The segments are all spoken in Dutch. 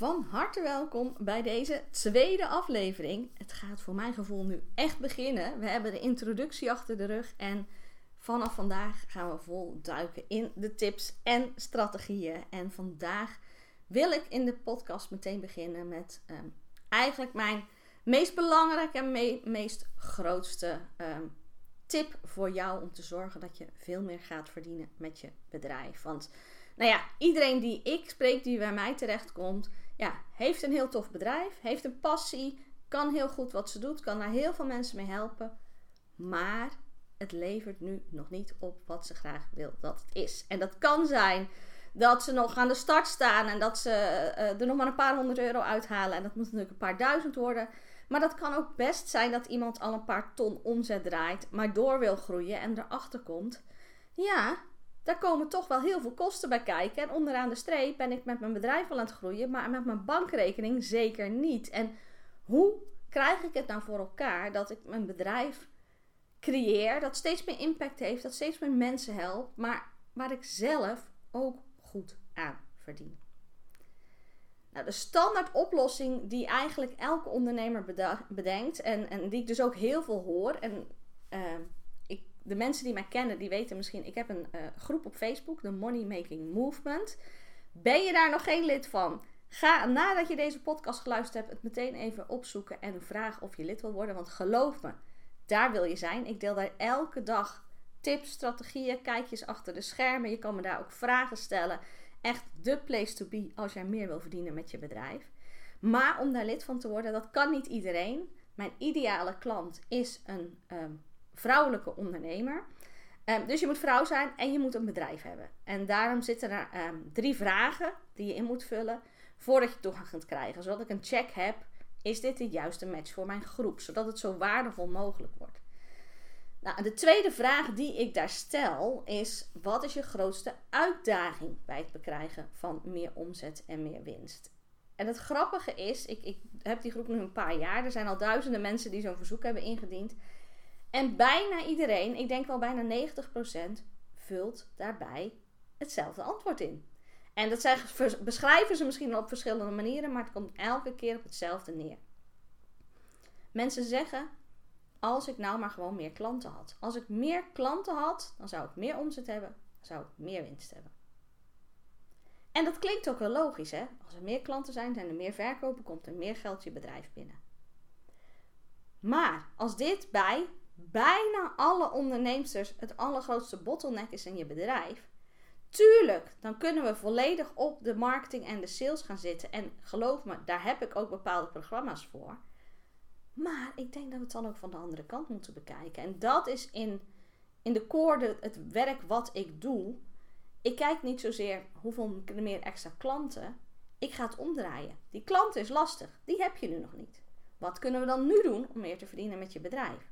Van harte welkom bij deze tweede aflevering. Het gaat voor mijn gevoel nu echt beginnen. We hebben de introductie achter de rug en vanaf vandaag gaan we vol duiken in de tips en strategieën. En vandaag wil ik in de podcast meteen beginnen met ehm, eigenlijk mijn meest belangrijke en meest grootste ehm, tip voor jou om te zorgen dat je veel meer gaat verdienen met je bedrijf. Want nou ja, iedereen die ik spreek, die bij mij terechtkomt, ja, heeft een heel tof bedrijf, heeft een passie, kan heel goed wat ze doet, kan daar heel veel mensen mee helpen. Maar het levert nu nog niet op wat ze graag wil dat het is. En dat kan zijn dat ze nog aan de start staan en dat ze uh, er nog maar een paar honderd euro uithalen. En dat moet natuurlijk een paar duizend worden. Maar dat kan ook best zijn dat iemand al een paar ton omzet draait, maar door wil groeien en erachter komt. Ja, daar komen toch wel heel veel kosten bij kijken. En onderaan de streep ben ik met mijn bedrijf wel aan het groeien, maar met mijn bankrekening zeker niet. En hoe krijg ik het nou voor elkaar dat ik mijn bedrijf creëer, dat steeds meer impact heeft, dat steeds meer mensen helpt, maar waar ik zelf ook goed aan verdien? Nou, de standaard oplossing die eigenlijk elke ondernemer bedenkt en, en die ik dus ook heel veel hoor. En uh, de mensen die mij kennen, die weten misschien, ik heb een uh, groep op Facebook, de Money Making Movement. Ben je daar nog geen lid van? Ga nadat je deze podcast geluisterd hebt, het meteen even opzoeken en vraag of je lid wil worden. Want geloof me, daar wil je zijn. Ik deel daar elke dag tips, strategieën, kijkjes achter de schermen. Je kan me daar ook vragen stellen echt de place to be als jij meer wil verdienen met je bedrijf. Maar om daar lid van te worden, dat kan niet iedereen. Mijn ideale klant is een ehm, vrouwelijke ondernemer. Um, dus je moet vrouw zijn en je moet een bedrijf hebben. En daarom zitten er ehm, drie vragen die je in moet vullen voordat je toegang kunt krijgen. Zodat ik een check heb, is dit de juiste match voor mijn groep? Zodat het zo waardevol mogelijk wordt. Nou, de tweede vraag die ik daar stel is: wat is je grootste uitdaging bij het bekrijgen van meer omzet en meer winst? En het grappige is, ik, ik heb die groep nu een paar jaar. Er zijn al duizenden mensen die zo'n verzoek hebben ingediend. En bijna iedereen, ik denk wel bijna 90%, vult daarbij hetzelfde antwoord in. En dat zeggen, beschrijven ze misschien op verschillende manieren, maar het komt elke keer op hetzelfde neer. Mensen zeggen: als ik nou maar gewoon meer klanten had. Als ik meer klanten had, dan zou ik meer omzet hebben, zou ik meer winst hebben. En dat klinkt ook wel logisch, hè? Als er meer klanten zijn, zijn er meer verkopen, komt er meer geld je bedrijf binnen. Maar als dit bij bijna alle onderneemsters het allergrootste bottleneck is in je bedrijf, tuurlijk, dan kunnen we volledig op de marketing en de sales gaan zitten. En geloof me, daar heb ik ook bepaalde programma's voor. Maar ik denk dat we het dan ook van de andere kant moeten bekijken. En dat is in, in de core het werk wat ik doe. Ik kijk niet zozeer hoeveel meer extra klanten. Ik ga het omdraaien. Die klant is lastig. Die heb je nu nog niet. Wat kunnen we dan nu doen om meer te verdienen met je bedrijf?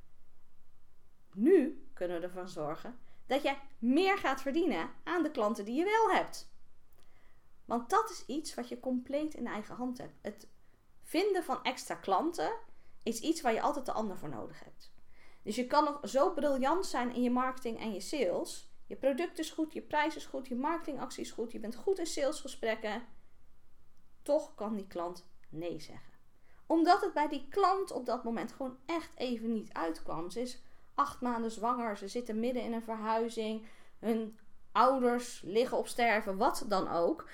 Nu kunnen we ervan zorgen dat je meer gaat verdienen aan de klanten die je wel hebt. Want dat is iets wat je compleet in eigen hand hebt. Het vinden van extra klanten is iets waar je altijd de ander voor nodig hebt. Dus je kan nog zo briljant zijn in je marketing en je sales. Je product is goed, je prijs is goed, je marketingactie is goed, je bent goed in salesgesprekken. Toch kan die klant nee zeggen. Omdat het bij die klant op dat moment gewoon echt even niet uitkwam. Ze is acht maanden zwanger, ze zitten midden in een verhuizing, hun ouders liggen op sterven, wat dan ook.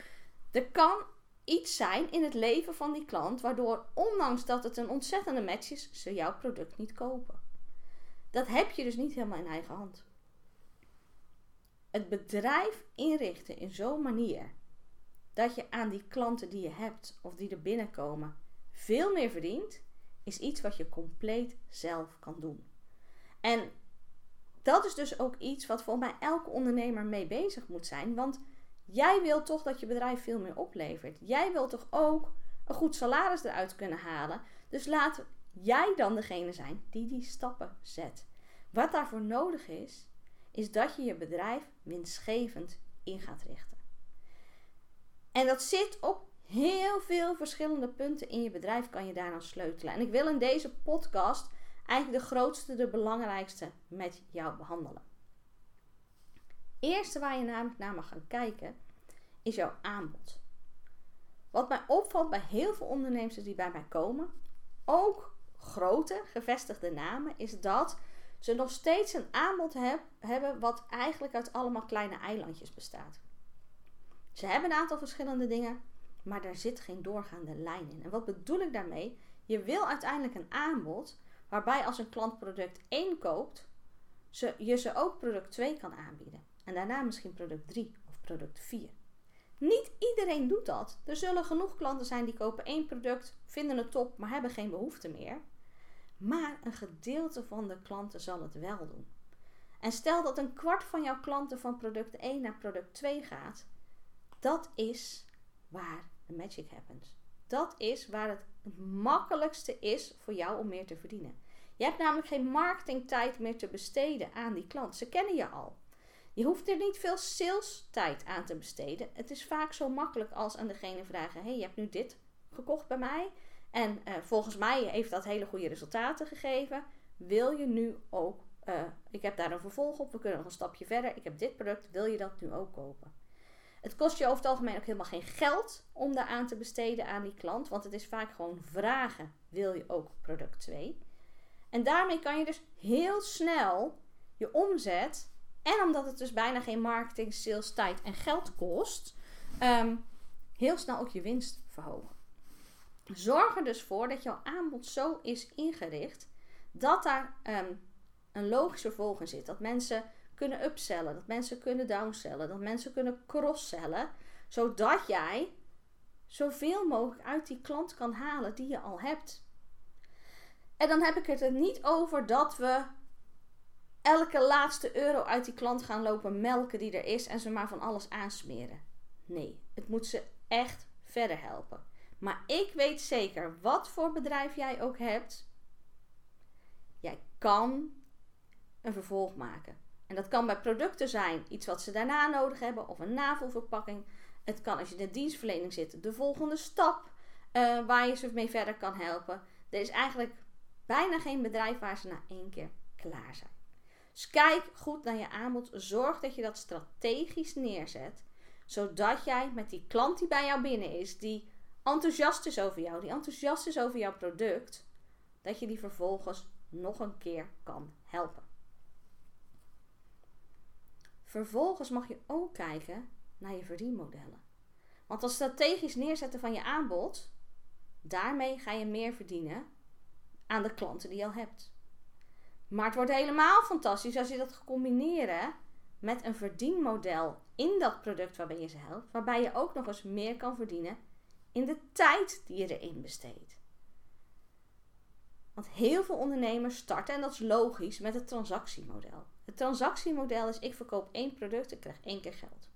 Er kan iets zijn in het leven van die klant, waardoor, ondanks dat het een ontzettende match is, ze jouw product niet kopen. Dat heb je dus niet helemaal in eigen hand. Het bedrijf inrichten in zo'n manier dat je aan die klanten die je hebt of die er binnenkomen veel meer verdient, is iets wat je compleet zelf kan doen. En dat is dus ook iets wat voor mij elke ondernemer mee bezig moet zijn, want Jij wilt toch dat je bedrijf veel meer oplevert. Jij wilt toch ook een goed salaris eruit kunnen halen. Dus laat jij dan degene zijn die die stappen zet. Wat daarvoor nodig is, is dat je je bedrijf winstgevend in gaat richten. En dat zit op heel veel verschillende punten in je bedrijf kan je daaraan sleutelen. En ik wil in deze podcast eigenlijk de grootste, de belangrijkste met jou behandelen eerste waar je namelijk naar mag gaan kijken is jouw aanbod. Wat mij opvalt bij heel veel ondernemers die bij mij komen, ook grote gevestigde namen, is dat ze nog steeds een aanbod heb, hebben wat eigenlijk uit allemaal kleine eilandjes bestaat. Ze hebben een aantal verschillende dingen, maar daar zit geen doorgaande lijn in. En wat bedoel ik daarmee? Je wil uiteindelijk een aanbod waarbij als een klant product 1 koopt, ze, je ze ook product 2 kan aanbieden. En daarna misschien product 3 of product 4. Niet iedereen doet dat. Er zullen genoeg klanten zijn die kopen één product, vinden het top, maar hebben geen behoefte meer. Maar een gedeelte van de klanten zal het wel doen. En stel dat een kwart van jouw klanten van product 1 naar product 2 gaat, dat is waar de magic happens. Dat is waar het makkelijkste is voor jou om meer te verdienen. Je hebt namelijk geen marketingtijd meer te besteden aan die klant. Ze kennen je al. Je hoeft er niet veel sales tijd aan te besteden. Het is vaak zo makkelijk als aan degene vragen: hey, je hebt nu dit gekocht bij mij. En uh, volgens mij heeft dat hele goede resultaten gegeven. Wil je nu ook, uh, ik heb daar een vervolg op, we kunnen nog een stapje verder. Ik heb dit product, wil je dat nu ook kopen? Het kost je over het algemeen ook helemaal geen geld om daar aan te besteden aan die klant. Want het is vaak gewoon vragen: wil je ook product 2? En daarmee kan je dus heel snel je omzet. En omdat het dus bijna geen marketing, sales, tijd en geld kost, um, heel snel ook je winst verhogen. Zorg er dus voor dat jouw aanbod zo is ingericht dat daar um, een logische vervolg in zit. Dat mensen kunnen upsellen, dat mensen kunnen downsellen, dat mensen kunnen crosssellen, zodat jij zoveel mogelijk uit die klant kan halen die je al hebt. En dan heb ik het er niet over dat we elke laatste euro uit die klant gaan lopen melken die er is en ze maar van alles aansmeren. Nee, het moet ze echt verder helpen. Maar ik weet zeker, wat voor bedrijf jij ook hebt, jij kan een vervolg maken. En dat kan bij producten zijn, iets wat ze daarna nodig hebben, of een navelverpakking. Het kan als je in de dienstverlening zit, de volgende stap uh, waar je ze mee verder kan helpen. Er is eigenlijk bijna geen bedrijf waar ze na één keer klaar zijn. Dus kijk goed naar je aanbod. Zorg dat je dat strategisch neerzet. Zodat jij met die klant die bij jou binnen is, die enthousiast is over jou, die enthousiast is over jouw product, dat je die vervolgens nog een keer kan helpen. Vervolgens mag je ook kijken naar je verdienmodellen. Want dat strategisch neerzetten van je aanbod, daarmee ga je meer verdienen aan de klanten die je al hebt. Maar het wordt helemaal fantastisch als je dat gaat combineren met een verdienmodel in dat product waarbij je ze helpt, waarbij je ook nog eens meer kan verdienen in de tijd die je erin besteedt. Want heel veel ondernemers starten, en dat is logisch, met het transactiemodel. Het transactiemodel is: ik verkoop één product, ik krijg één keer geld.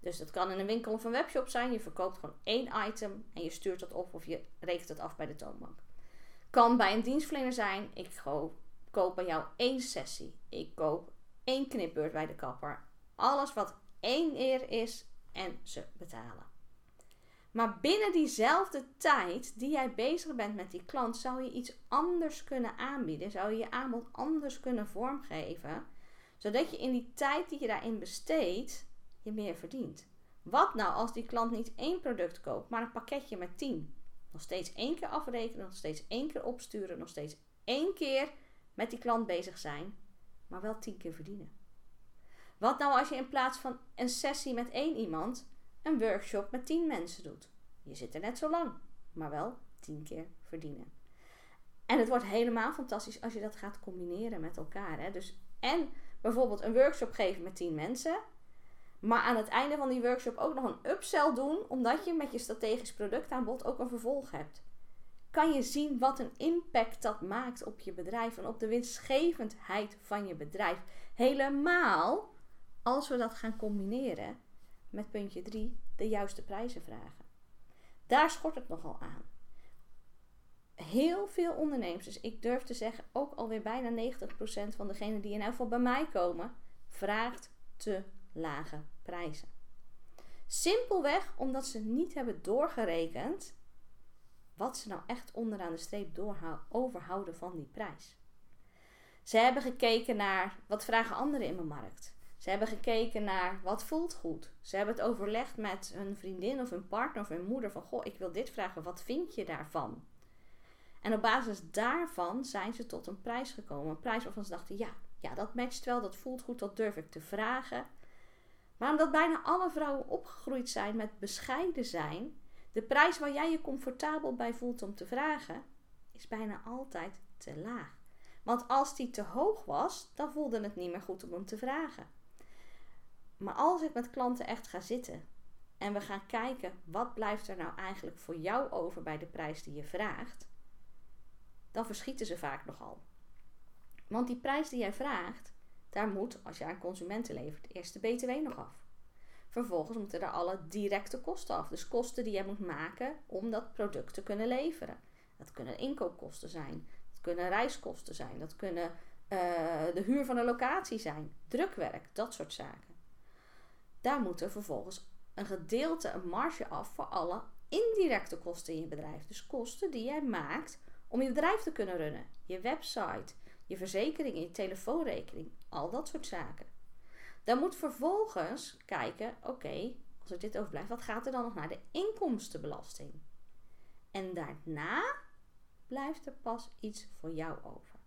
Dus dat kan in een winkel of een webshop zijn. Je verkoopt gewoon één item en je stuurt dat op of je rekent het af bij de toonbank. Kan bij een dienstverlener zijn: ik koop bij jou één sessie. Ik koop één knipbeurt bij de kapper. Alles wat één eer is en ze betalen. Maar binnen diezelfde tijd die jij bezig bent met die klant, zou je iets anders kunnen aanbieden. Zou je je aanbod anders kunnen vormgeven zodat je in die tijd die je daarin besteedt, je meer verdient. Wat nou als die klant niet één product koopt, maar een pakketje met tien? Nog steeds één keer afrekenen, nog steeds één keer opsturen, nog steeds één keer met die klant bezig zijn, maar wel tien keer verdienen. Wat nou als je in plaats van een sessie met één iemand een workshop met tien mensen doet? Je zit er net zo lang, maar wel tien keer verdienen. En het wordt helemaal fantastisch als je dat gaat combineren met elkaar. Hè? Dus en bijvoorbeeld een workshop geven met 10 mensen. Maar aan het einde van die workshop ook nog een upsell doen, omdat je met je strategisch productaanbod ook een vervolg hebt. Kan je zien wat een impact dat maakt op je bedrijf en op de winstgevendheid van je bedrijf. Helemaal als we dat gaan combineren met puntje 3, de juiste prijzen vragen. Daar schort het nogal aan heel veel ondernemers, dus ik durf te zeggen ook alweer bijna 90% van degenen die in elk bij mij komen, vraagt te lage prijzen. Simpelweg omdat ze niet hebben doorgerekend wat ze nou echt onderaan de streep overhouden van die prijs. Ze hebben gekeken naar wat vragen anderen in mijn markt. Ze Ze hebben gekeken naar wat voelt goed. Ze hebben het overlegd met hun vriendin of hun partner of hun moeder van goh, ik wil dit vragen, wat vind je daarvan? En op basis daarvan zijn ze tot een prijs gekomen. Een prijs waarvan ze dachten, ja, ja, dat matcht wel, dat voelt goed, dat durf ik te vragen. Maar omdat bijna alle vrouwen opgegroeid zijn met bescheiden zijn, de prijs waar jij je comfortabel bij voelt om te vragen, is bijna altijd te laag. Want als die te hoog was, dan voelde het niet meer goed om hem te vragen. Maar als ik met klanten echt ga zitten en we gaan kijken wat blijft er nou eigenlijk voor jou over bij de prijs die je vraagt, dan verschieten ze vaak nogal. Want die prijs die jij vraagt, daar moet, als je aan consumenten levert, eerst de BTW nog af. Vervolgens moeten er alle directe kosten af. Dus kosten die jij moet maken om dat product te kunnen leveren. Dat kunnen inkoopkosten zijn. Dat kunnen reiskosten zijn. Dat kunnen uh, de huur van een locatie zijn. Drukwerk, dat soort zaken. Daar moet er vervolgens een gedeelte, een marge af voor alle indirecte kosten in je bedrijf. Dus kosten die jij maakt om je bedrijf te kunnen runnen. Je website, je verzekering, je telefoonrekening, al dat soort zaken. Dan moet vervolgens kijken, oké, als er dit overblijft, wat gaat er dan nog naar de inkomstenbelasting? En daarna blijft er pas iets voor jou over.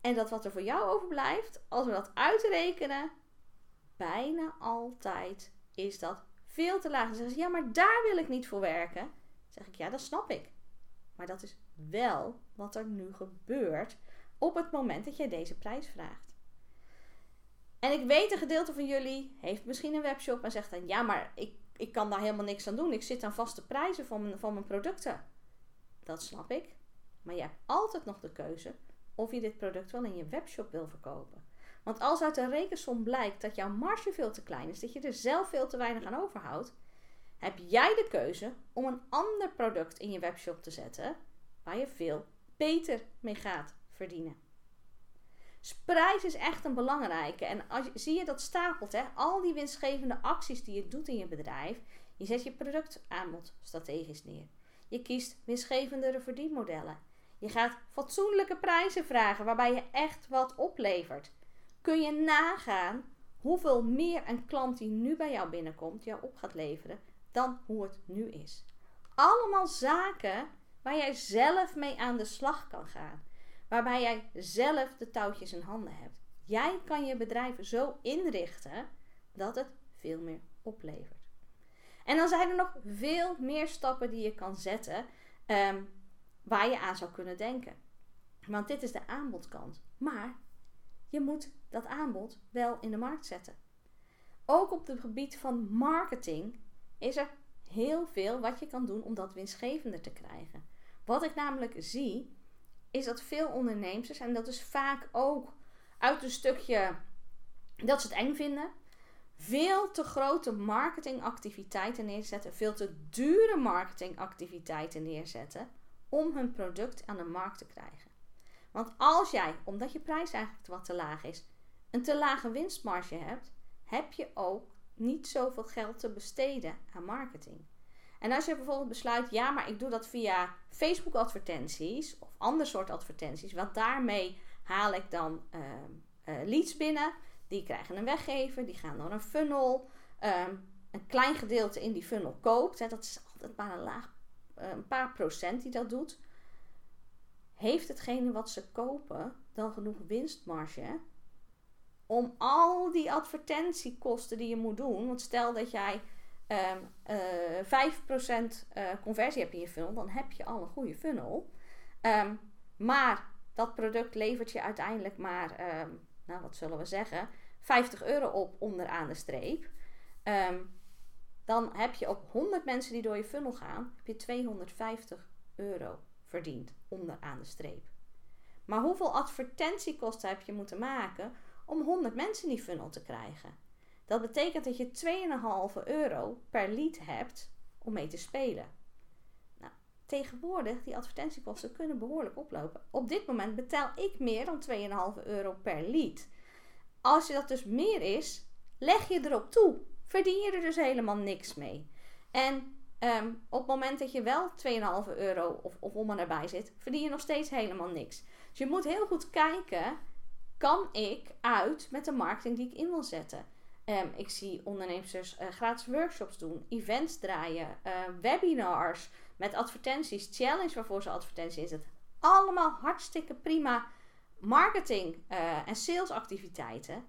En dat wat er voor jou overblijft, als we dat uitrekenen, bijna altijd is dat veel te laag. Dan zeggen ze, ja, maar daar wil ik niet voor werken. Dan zeg ik, ja, dat snap ik. Maar dat is wel wat er nu gebeurt op het moment dat jij deze prijs vraagt. En ik weet, een gedeelte van jullie heeft misschien een webshop en zegt dan: Ja, maar ik, ik kan daar helemaal niks aan doen. Ik zit aan vaste prijzen van mijn, van mijn producten. Dat snap ik. Maar je hebt altijd nog de keuze of je dit product wel in je webshop wil verkopen. Want als uit de rekensom blijkt dat jouw marge veel te klein is, dat je er zelf veel te weinig aan overhoudt, heb jij de keuze om een ander product in je webshop te zetten waar je veel beter mee gaat verdienen. Prijs is echt een belangrijke. En als je, zie je dat stapelt, hè? al die winstgevende acties die je doet in je bedrijf. Je zet je productaanbod strategisch neer. Je kiest winstgevendere verdienmodellen. Je gaat fatsoenlijke prijzen vragen waarbij je echt wat oplevert. Kun je nagaan hoeveel meer een klant die nu bij jou binnenkomt jou op gaat leveren dan hoe het nu is. Allemaal zaken waar jij zelf mee aan de slag kan gaan. Waarbij jij zelf de touwtjes in handen hebt. Jij kan je bedrijf zo inrichten dat het veel meer oplevert. En dan zijn er nog veel meer stappen die je kan zetten um, waar je aan zou kunnen denken. Want dit is de aanbodkant. Maar je moet dat aanbod wel in de markt zetten. Ook op het gebied van marketing is er heel veel wat je kan doen om dat winstgevender te krijgen. Wat ik namelijk zie, is dat veel ondernemers, en dat is vaak ook uit een stukje dat ze het eng vinden, veel te grote marketingactiviteiten neerzetten, veel te dure marketingactiviteiten neerzetten om hun product aan de markt te krijgen. Want als jij, omdat je prijs eigenlijk wat te laag is, een te lage winstmarge hebt, heb je ook niet zoveel geld te besteden aan marketing. En als je bijvoorbeeld besluit, ja, maar ik doe dat via Facebook advertenties of ander soort advertenties, want daarmee haal ik dan uh, uh, leads binnen. Die krijgen een weggever, die gaan door een funnel. Um, een klein gedeelte in die funnel koopt. Hè, dat is altijd maar een laag, uh, een paar procent die dat doet. Heeft hetgene wat ze kopen dan genoeg winstmarge om al die advertentiekosten die je moet doen? Want stel dat jij um, uh, 5% uh, conversie hebt in je funnel, dan heb je al een goede funnel. Um, maar dat product levert je uiteindelijk maar, um, nou wat zullen we zeggen, 50 euro op onderaan de streep. dan heb je op 100 mensen die door je funnel gaan, heb je 250 euro verdiend onderaan de streep. Maar hoeveel advertentiekosten heb je moeten maken om 100 mensen in die funnel te krijgen? Dat betekent dat je 2,5 euro per lead hebt om mee te spelen. Nou, tegenwoordig, die advertentiekosten kunnen behoorlijk oplopen. Op dit moment betaal ik meer dan 2,5 euro per lead. Als je dat dus meer is, leg je erop toe. Verdien je er dus helemaal niks mee. En um, op het moment dat je wel 2,5 euro of, of om en nabij zit, verdien je nog steeds helemaal niks. Dus je moet heel goed kijken kan ik uit met de marketing die ik in wil zetten? Ehm, ik zie ondernemers uh, gratis workshops doen, events draaien, uh, webinars met advertenties, challenge waarvoor ze advertenties inzetten. Allemaal hartstikke prima marketing uh, en salesactiviteiten.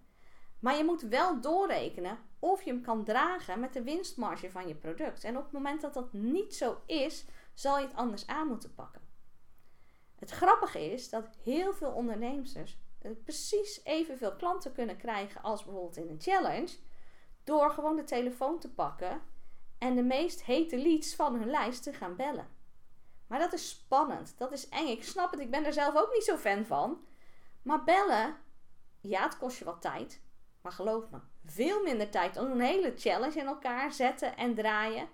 Maar je moet wel doorrekenen of je hem kan dragen met de winstmarge van je product. En op het moment dat dat niet zo is, zal je het anders aan moeten pakken. Het grappige is dat heel veel ondernemers eh, precies evenveel klanten kunnen krijgen als bijvoorbeeld in een challenge. Door gewoon de telefoon te pakken en de meest hete leads van hun lijst te gaan bellen. Maar dat is spannend. Dat is eng. Ik snap het. Ik ben er zelf ook niet zo fan van. Maar bellen, ja, het kost je wat tijd. Maar geloof me, veel minder tijd dan een hele challenge in elkaar zetten en draaien.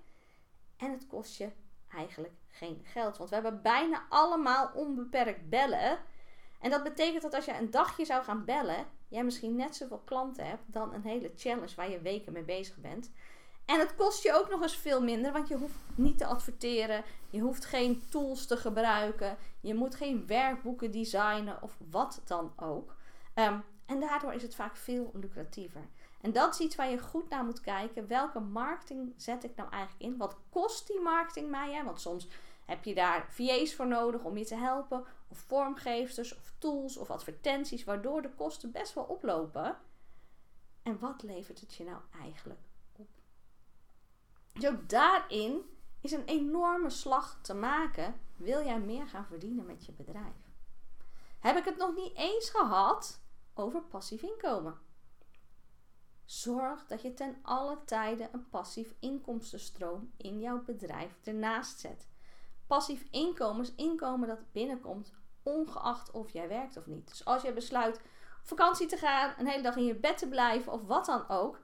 En het kost je eigenlijk geen geld. Want we hebben bijna allemaal onbeperkt bellen. En dat betekent dat als je een dagje zou gaan bellen, jij misschien net zoveel klanten hebt dan een hele challenge waar je weken mee bezig bent. En het kost je ook nog eens veel minder, want je hoeft niet te adverteren. Je hoeft geen tools te gebruiken. Je moet geen werkboeken designen of wat dan ook. Um, en daardoor is het vaak veel lucratiever. En dat is iets waar je goed naar moet kijken. Welke marketing zet ik nou eigenlijk in? Wat kost die marketing mij? Hè? Want soms heb je daar VA's voor nodig om je te helpen. Of vormgevers of tools of advertenties. Waardoor de kosten best wel oplopen. En wat levert het je nou eigenlijk op? Dus ook daarin is een enorme slag te maken. Wil jij meer gaan verdienen met je bedrijf? Heb ik het nog niet eens gehad over passief inkomen. Zorg dat je ten alle tijde een passief inkomstenstroom in jouw bedrijf ernaast zet. Passief inkomen is inkomen dat binnenkomt, ongeacht of jij werkt of niet. Dus als je besluit op vakantie te gaan, een hele dag in je bed te blijven of wat dan ook,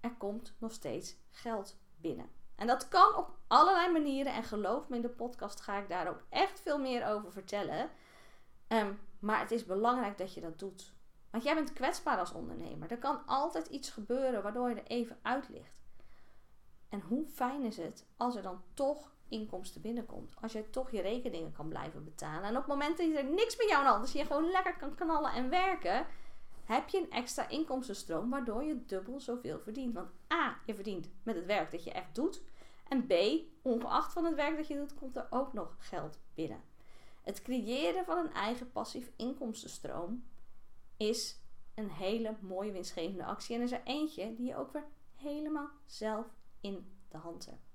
er komt nog steeds geld binnen. En dat kan op allerlei manieren. En geloof me, in de podcast ga ik daar ook echt veel meer over vertellen. Um, maar het is belangrijk dat je dat doet. Want jij bent kwetsbaar als ondernemer. Er kan altijd iets gebeuren waardoor je er even uit ligt. En hoe fijn is het als er dan toch inkomsten binnenkomt. Als je toch je rekeningen kan blijven betalen. En op het moment dat er niks met jou aan hand is, je gewoon lekker kan knallen en werken, heb je een extra inkomstenstroom waardoor je dubbel zoveel verdient. Want A, je verdient met het werk dat je echt doet. En B, ongeacht van het werk dat je doet, komt er ook nog geld binnen. Het creëren van een eigen passief inkomstenstroom is een hele mooie winstgevende actie. En is er eentje die je ook weer helemaal zelf in de hand hebt.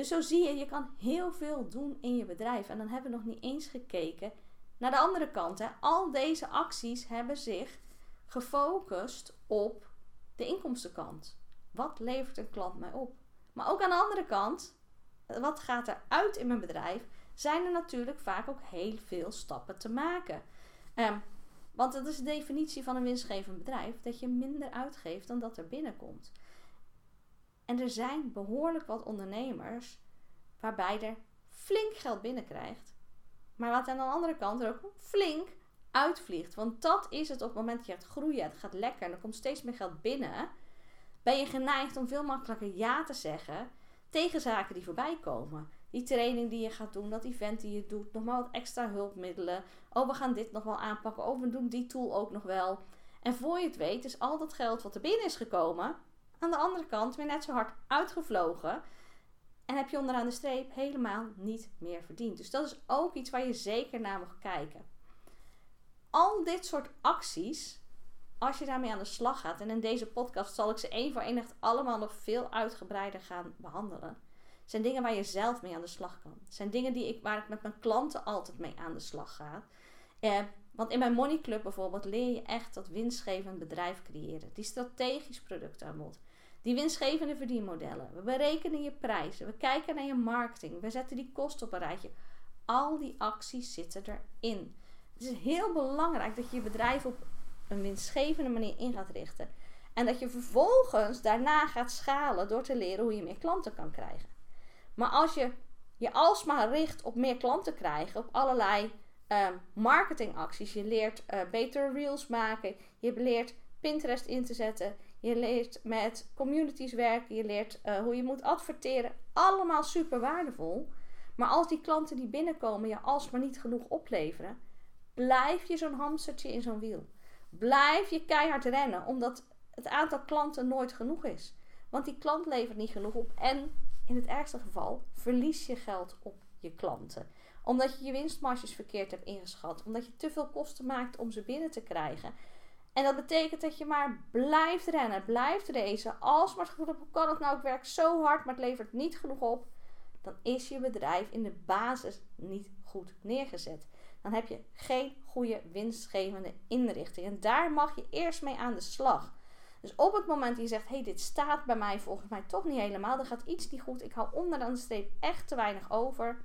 Dus zo zie je, je kan heel veel doen in je bedrijf. En dan hebben we nog niet eens gekeken naar de andere kant. Hè. Al deze acties hebben zich gefocust op de inkomstenkant. Wat levert een klant mij op? Maar ook aan de andere kant, wat gaat er uit in mijn bedrijf? Zijn er natuurlijk vaak ook heel veel stappen te maken. Um, want dat is de definitie van een winstgevend bedrijf: dat je minder uitgeeft dan dat er binnenkomt. En er zijn behoorlijk wat ondernemers waarbij er flink geld binnenkrijgt, maar wat aan de andere kant er ook flink uitvliegt. Want dat is het op het moment dat je gaat groeien, het gaat lekker en er komt steeds meer geld binnen, ben je geneigd om veel makkelijker ja te zeggen tegen zaken die voorbij komen die training die je gaat doen, dat event die je doet, nog maar wat extra hulpmiddelen. Oh, we gaan dit nog wel aanpakken. Oh, we doen die tool ook nog wel. En voor je het weet, is al dat geld wat er binnen is gekomen, aan de andere kant weer net zo hard uitgevlogen. En heb je onderaan de streep helemaal niet meer verdiend. Dus dat is ook iets waar je zeker naar mag kijken. Al dit soort acties, als je daarmee aan de slag gaat, en in deze podcast zal ik ze één voor één echt allemaal nog veel uitgebreider gaan behandelen zijn dingen waar je zelf mee aan de slag kan. Zijn dingen die ik, waar ik met mijn klanten altijd mee aan de slag ga. Eh, want in mijn Money Club bijvoorbeeld leer je echt dat winstgevend bedrijf creëren. Die strategisch product aanbod. Die winstgevende verdienmodellen. We berekenen je prijzen. We kijken naar je marketing. We zetten die kosten op een rijtje. Al die acties zitten erin. Het is heel belangrijk dat je je bedrijf op een winstgevende manier in gaat richten. En dat je vervolgens daarna gaat schalen door te leren hoe je meer klanten kan krijgen. Maar als je je alsmaar richt op meer klanten krijgen, op allerlei um, marketingacties, je leert uh, betere reels maken, je leert Pinterest in te zetten, je leert met communities werken, je leert uh, hoe je moet adverteren, allemaal super waardevol. Maar als die klanten die binnenkomen je alsmaar niet genoeg opleveren, blijf je zo'n hamstertje in zo'n wiel. Blijf je keihard rennen, omdat het aantal klanten nooit genoeg is. Want die klant levert niet genoeg op. En in het ergste geval verlies je geld op je klanten. Omdat je je winstmarges verkeerd hebt ingeschat. Omdat je te veel kosten maakt om ze binnen te krijgen. En dat betekent dat je maar blijft rennen, blijft racen. Als maar het gevoel hebt, kan het nou? Ik werk zo hard, maar het levert niet genoeg op. Dan is je bedrijf in de basis niet goed neergezet. Dan heb je geen goede winstgevende inrichting. En daar mag je eerst mee aan de slag. Dus op het moment dat je zegt: hey, dit staat bij mij volgens mij toch niet helemaal. Er gaat iets niet goed. Ik hou onderaan de streep echt te weinig over.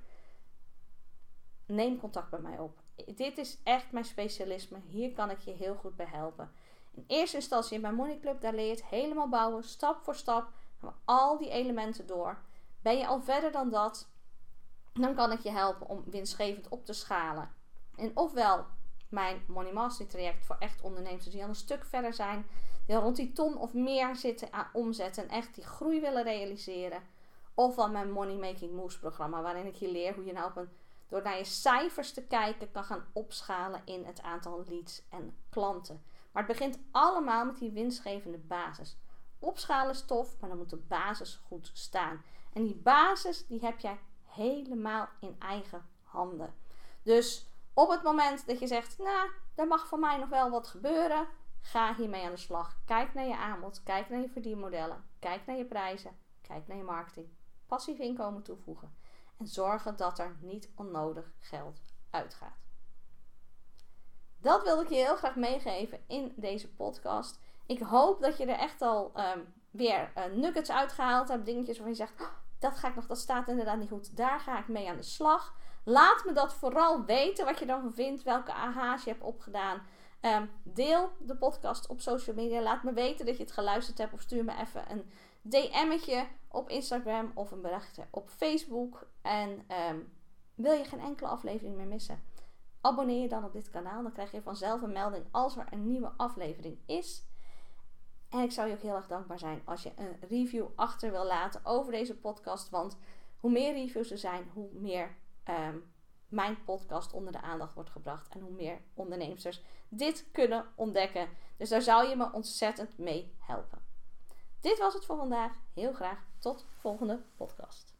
Neem contact bij mij op. Dit is echt mijn specialisme. Hier kan ik je heel goed bij helpen. In eerste instantie in mijn Money Club, daar leer je het helemaal bouwen, stap voor stap. Gaan we al die elementen door. Ben je al verder dan dat, dan kan ik je helpen om winstgevend op te schalen. En ofwel mijn Money Mastery traject voor echt ondernemers die al een stuk verder zijn, die al rond die ton of meer zitten aan omzet en echt die groei willen realiseren. Ofwel mijn Money Making Moves programma, waarin ik je leer hoe je nou op een door naar je cijfers te kijken kan gaan opschalen in het aantal leads en klanten. Maar het begint allemaal met die winstgevende basis. Opschalen is tof, maar dan moet de basis goed staan. En die basis die heb jij helemaal in eigen handen. Dus op het moment dat je zegt, nou, er mag voor mij nog wel wat gebeuren, ga hiermee aan de slag. Kijk naar je aanbod, kijk naar je verdienmodellen, kijk naar je prijzen, kijk naar je marketing. Passief inkomen toevoegen en zorgen dat er niet onnodig geld uitgaat. Dat wilde ik je heel graag meegeven in deze podcast. Ik hoop dat je er echt al um, weer uh, nuggets uitgehaald hebt. Dingetjes waarvan je zegt, oh, dat ga ik nog, dat staat inderdaad niet goed. Daar ga ik mee aan de slag. Laat me dat vooral weten, wat je dan vindt, welke aha's je hebt opgedaan. Um, deel de podcast op social media. Laat me weten dat je het geluisterd hebt. Of stuur me even een DM'tje op Instagram of een berichtje op Facebook. En ehm, wil je geen enkele aflevering meer missen? Abonneer je dan op dit kanaal. Dan krijg je vanzelf een melding als er een nieuwe aflevering is. En ik zou je ook heel erg dankbaar zijn als je een review achter wil laten over deze podcast. Want hoe meer reviews er zijn, hoe meer ehm, mijn podcast onder de aandacht wordt gebracht. En hoe meer ondernemers dit kunnen ontdekken. Dus daar zou je me ontzettend mee helpen. Dit was het voor vandaag. Heel graag tot volgende podcast.